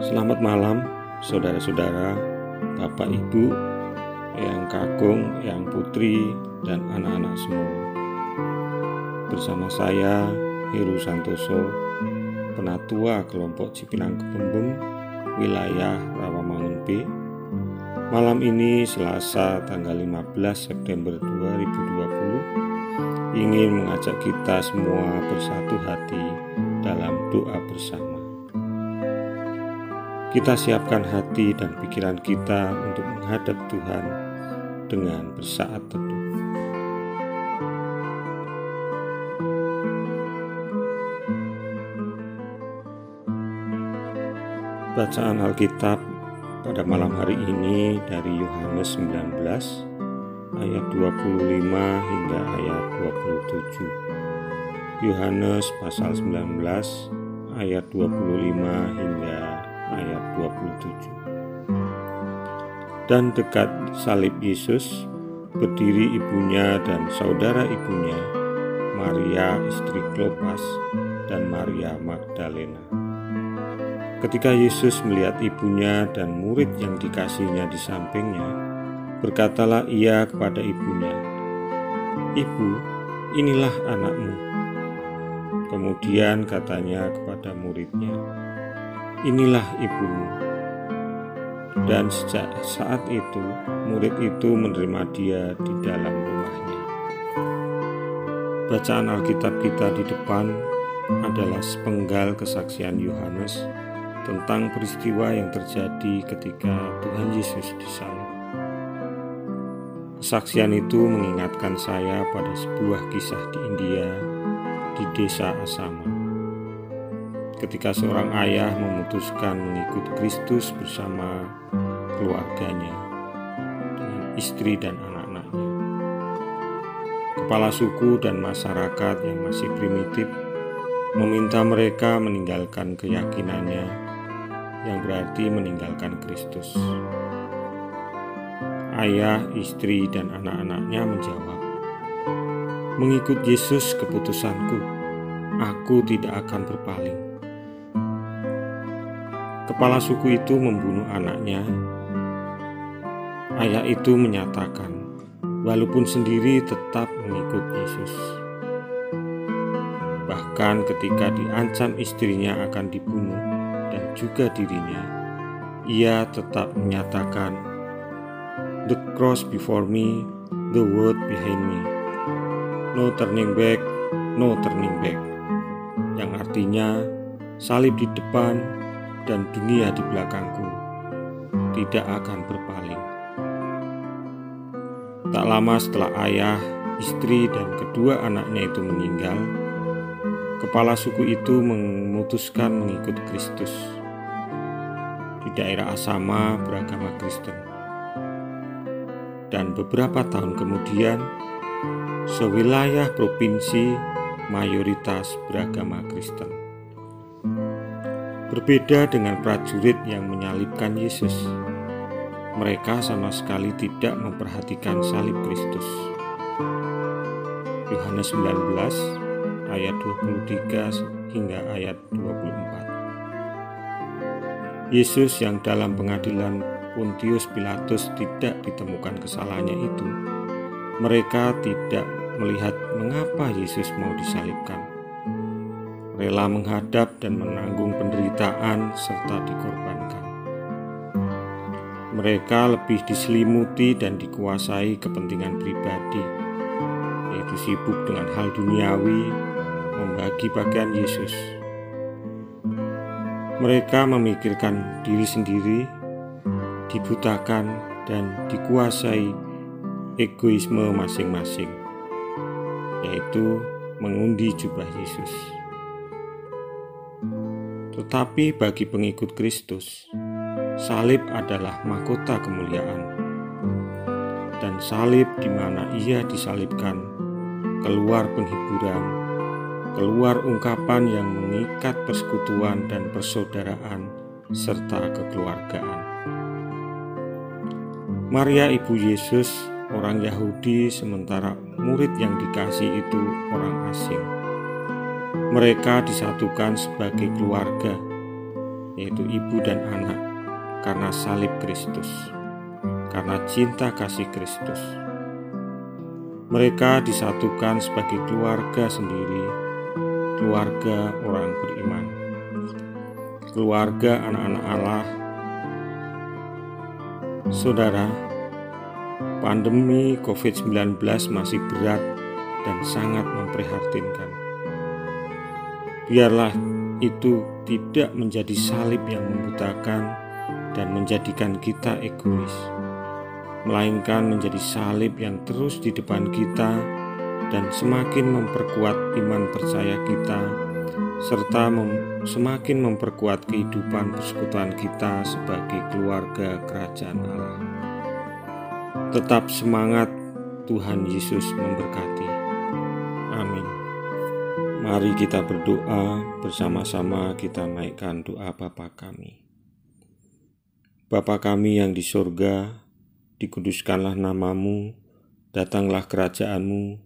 Selamat malam, saudara-saudara, Bapak Ibu, Yang Kakung, Yang Putri, dan anak-anak semua. Bersama saya, Heru Santoso, Penatua Kelompok Cipinang Kebembem, wilayah Rawamangun B. Malam ini Selasa tanggal 15 September 2020 ingin mengajak kita semua bersatu hati dalam doa bersama. Kita siapkan hati dan pikiran kita untuk menghadap Tuhan dengan bersaat teduh. Bacaan Alkitab pada malam hari ini dari Yohanes 19 ayat 25 hingga ayat 27. Yohanes pasal 19 ayat 25 hingga ayat 27. Dan dekat salib Yesus berdiri ibunya dan saudara ibunya, Maria istri Klopas dan Maria Magdalena. Ketika Yesus melihat ibunya dan murid yang dikasihnya di sampingnya, berkatalah ia kepada ibunya, "Ibu, inilah anakmu." Kemudian katanya kepada muridnya, "Inilah ibumu." Dan sejak saat itu, murid itu menerima dia di dalam rumahnya. Bacaan Alkitab kita di depan adalah sepenggal kesaksian Yohanes tentang peristiwa yang terjadi ketika Tuhan Yesus disalib. Kesaksian itu mengingatkan saya pada sebuah kisah di India di desa Asama. Ketika seorang ayah memutuskan mengikut Kristus bersama keluarganya dengan istri dan anak-anaknya. Kepala suku dan masyarakat yang masih primitif meminta mereka meninggalkan keyakinannya yang berarti meninggalkan Kristus. Ayah, istri, dan anak-anaknya menjawab, "Mengikut Yesus keputusanku, aku tidak akan berpaling." Kepala suku itu membunuh anaknya. Ayah itu menyatakan, walaupun sendiri tetap mengikut Yesus. Bahkan ketika diancam istrinya akan dibunuh, dan juga dirinya, ia tetap menyatakan, "The cross before me, the world behind me, no turning back, no turning back." Yang artinya salib di depan dan dunia di belakangku tidak akan berpaling. Tak lama setelah ayah, istri, dan kedua anaknya itu meninggal, kepala suku itu memutuskan mengikut Kristus. Di daerah Asama beragama Kristen. Dan beberapa tahun kemudian, sewilayah provinsi mayoritas beragama Kristen. Berbeda dengan prajurit yang menyalibkan Yesus, mereka sama sekali tidak memperhatikan salib Kristus. Yohanes 19 ayat 23 hingga ayat 24. Yesus yang dalam pengadilan Pontius Pilatus tidak ditemukan kesalahannya itu, mereka tidak melihat mengapa Yesus mau disalibkan. Rela menghadap dan menanggung penderitaan serta dikorbankan. Mereka lebih diselimuti dan dikuasai kepentingan pribadi, yaitu sibuk dengan hal duniawi membagi bagian Yesus. Mereka memikirkan diri sendiri, dibutakan, dan dikuasai egoisme masing-masing, yaitu mengundi jubah Yesus. Tetapi bagi pengikut Kristus, salib adalah mahkota kemuliaan, dan salib di mana ia disalibkan keluar penghiburan keluar ungkapan yang mengikat persekutuan dan persaudaraan serta kekeluargaan. Maria ibu Yesus orang Yahudi sementara murid yang dikasih itu orang asing. Mereka disatukan sebagai keluarga, yaitu ibu dan anak, karena salib Kristus, karena cinta kasih Kristus. Mereka disatukan sebagai keluarga sendiri, keluarga orang beriman, keluarga anak-anak Allah. Saudara, pandemi COVID-19 masih berat dan sangat memprihatinkan. Biarlah itu tidak menjadi salib yang membutakan dan menjadikan kita egois, melainkan menjadi salib yang terus di depan kita dan semakin memperkuat iman percaya kita, serta mem semakin memperkuat kehidupan persekutuan kita sebagai keluarga kerajaan Allah. Tetap semangat, Tuhan Yesus memberkati. Amin. Mari kita berdoa bersama-sama kita naikkan doa Bapa kami. Bapa kami yang di sorga, dikuduskanlah namamu, datanglah kerajaanmu,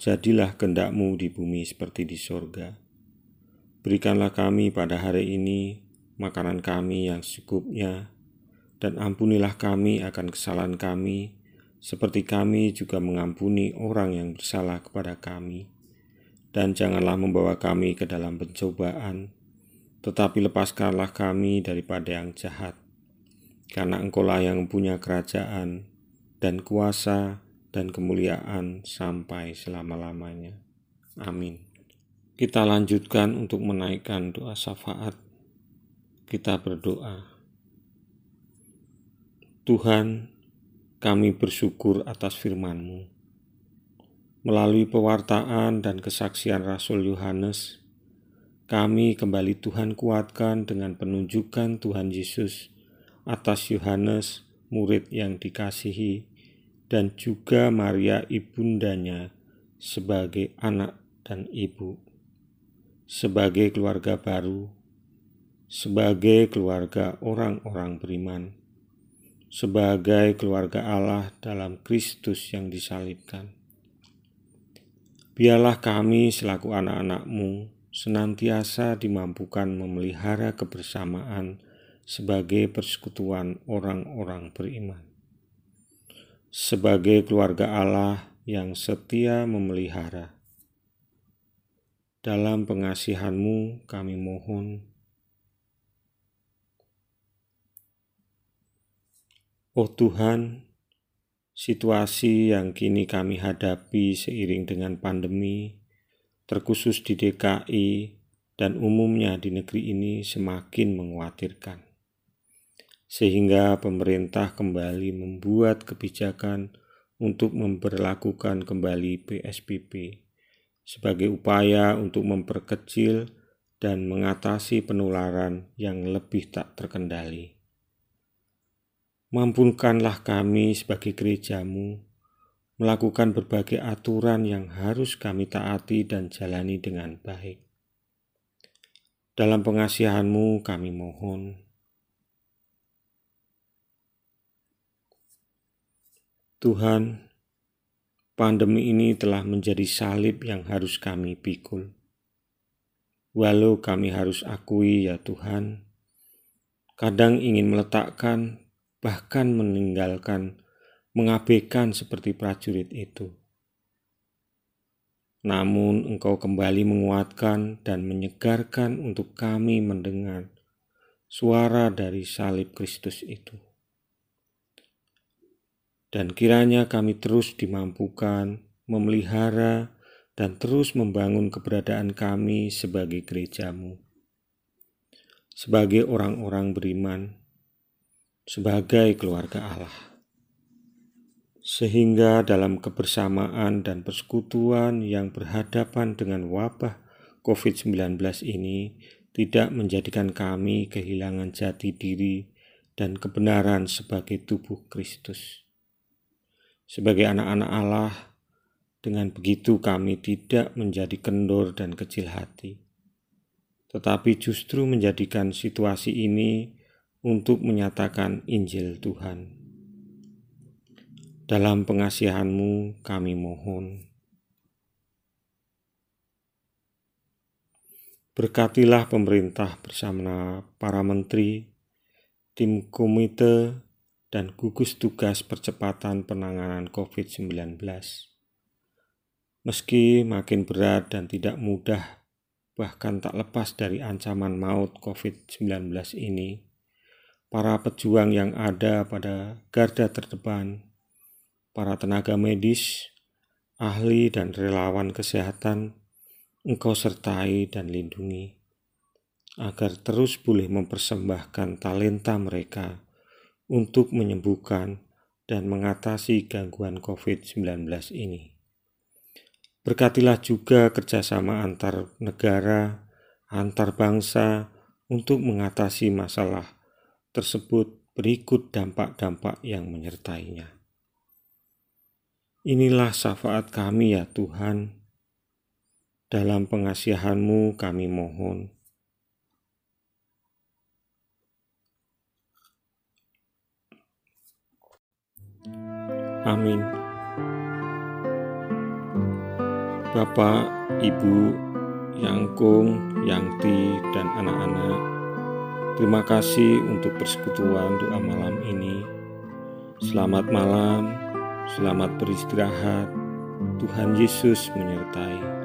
jadilah kendakmu di bumi seperti di sorga. Berikanlah kami pada hari ini makanan kami yang secukupnya, dan ampunilah kami akan kesalahan kami, seperti kami juga mengampuni orang yang bersalah kepada kami dan janganlah membawa kami ke dalam pencobaan, tetapi lepaskanlah kami daripada yang jahat, karena Engkaulah yang punya kerajaan dan kuasa dan kemuliaan sampai selama-lamanya. Amin. Kita lanjutkan untuk menaikkan doa syafaat. Kita berdoa. Tuhan, kami bersyukur atas firman-Mu Melalui pewartaan dan kesaksian Rasul Yohanes, kami kembali Tuhan kuatkan dengan penunjukan Tuhan Yesus atas Yohanes, murid yang dikasihi, dan juga Maria ibundanya sebagai anak dan ibu, sebagai keluarga baru, sebagai keluarga orang-orang beriman, sebagai keluarga Allah dalam Kristus yang disalibkan. Biarlah kami selaku anak-anakmu senantiasa dimampukan memelihara kebersamaan sebagai persekutuan orang-orang beriman. Sebagai keluarga Allah yang setia memelihara. Dalam pengasihanmu kami mohon, Oh Tuhan, Situasi yang kini kami hadapi seiring dengan pandemi, terkhusus di DKI dan umumnya di negeri ini semakin mengkhawatirkan. Sehingga pemerintah kembali membuat kebijakan untuk memperlakukan kembali PSBB sebagai upaya untuk memperkecil dan mengatasi penularan yang lebih tak terkendali. Mampunkanlah kami sebagai gerejamu melakukan berbagai aturan yang harus kami taati dan jalani dengan baik. Dalam pengasihanmu kami mohon. Tuhan, pandemi ini telah menjadi salib yang harus kami pikul. Walau kami harus akui ya Tuhan, kadang ingin meletakkan bahkan meninggalkan, mengabaikan seperti prajurit itu. Namun engkau kembali menguatkan dan menyegarkan untuk kami mendengar suara dari salib Kristus itu. Dan kiranya kami terus dimampukan memelihara dan terus membangun keberadaan kami sebagai gerejamu. Sebagai orang-orang beriman, sebagai keluarga Allah. Sehingga dalam kebersamaan dan persekutuan yang berhadapan dengan wabah COVID-19 ini tidak menjadikan kami kehilangan jati diri dan kebenaran sebagai tubuh Kristus. Sebagai anak-anak Allah, dengan begitu kami tidak menjadi kendor dan kecil hati, tetapi justru menjadikan situasi ini untuk menyatakan Injil Tuhan. Dalam pengasihanmu kami mohon. Berkatilah pemerintah bersama para menteri, tim komite, dan gugus tugas percepatan penanganan COVID-19. Meski makin berat dan tidak mudah, bahkan tak lepas dari ancaman maut COVID-19 ini, para pejuang yang ada pada garda terdepan, para tenaga medis, ahli, dan relawan kesehatan Engkau sertai dan lindungi, agar terus boleh mempersembahkan talenta mereka untuk menyembuhkan dan mengatasi gangguan COVID-19 ini. Berkatilah juga kerjasama antar negara, antar bangsa untuk mengatasi masalah tersebut berikut dampak-dampak yang menyertainya. Inilah syafaat kami ya Tuhan, dalam pengasihanmu kami mohon. Amin. Bapak, Ibu, Yangkung, Yangti, dan anak-anak, terima kasih untuk persekutuan doa malam ini. Selamat malam, selamat beristirahat. Tuhan Yesus menyertai.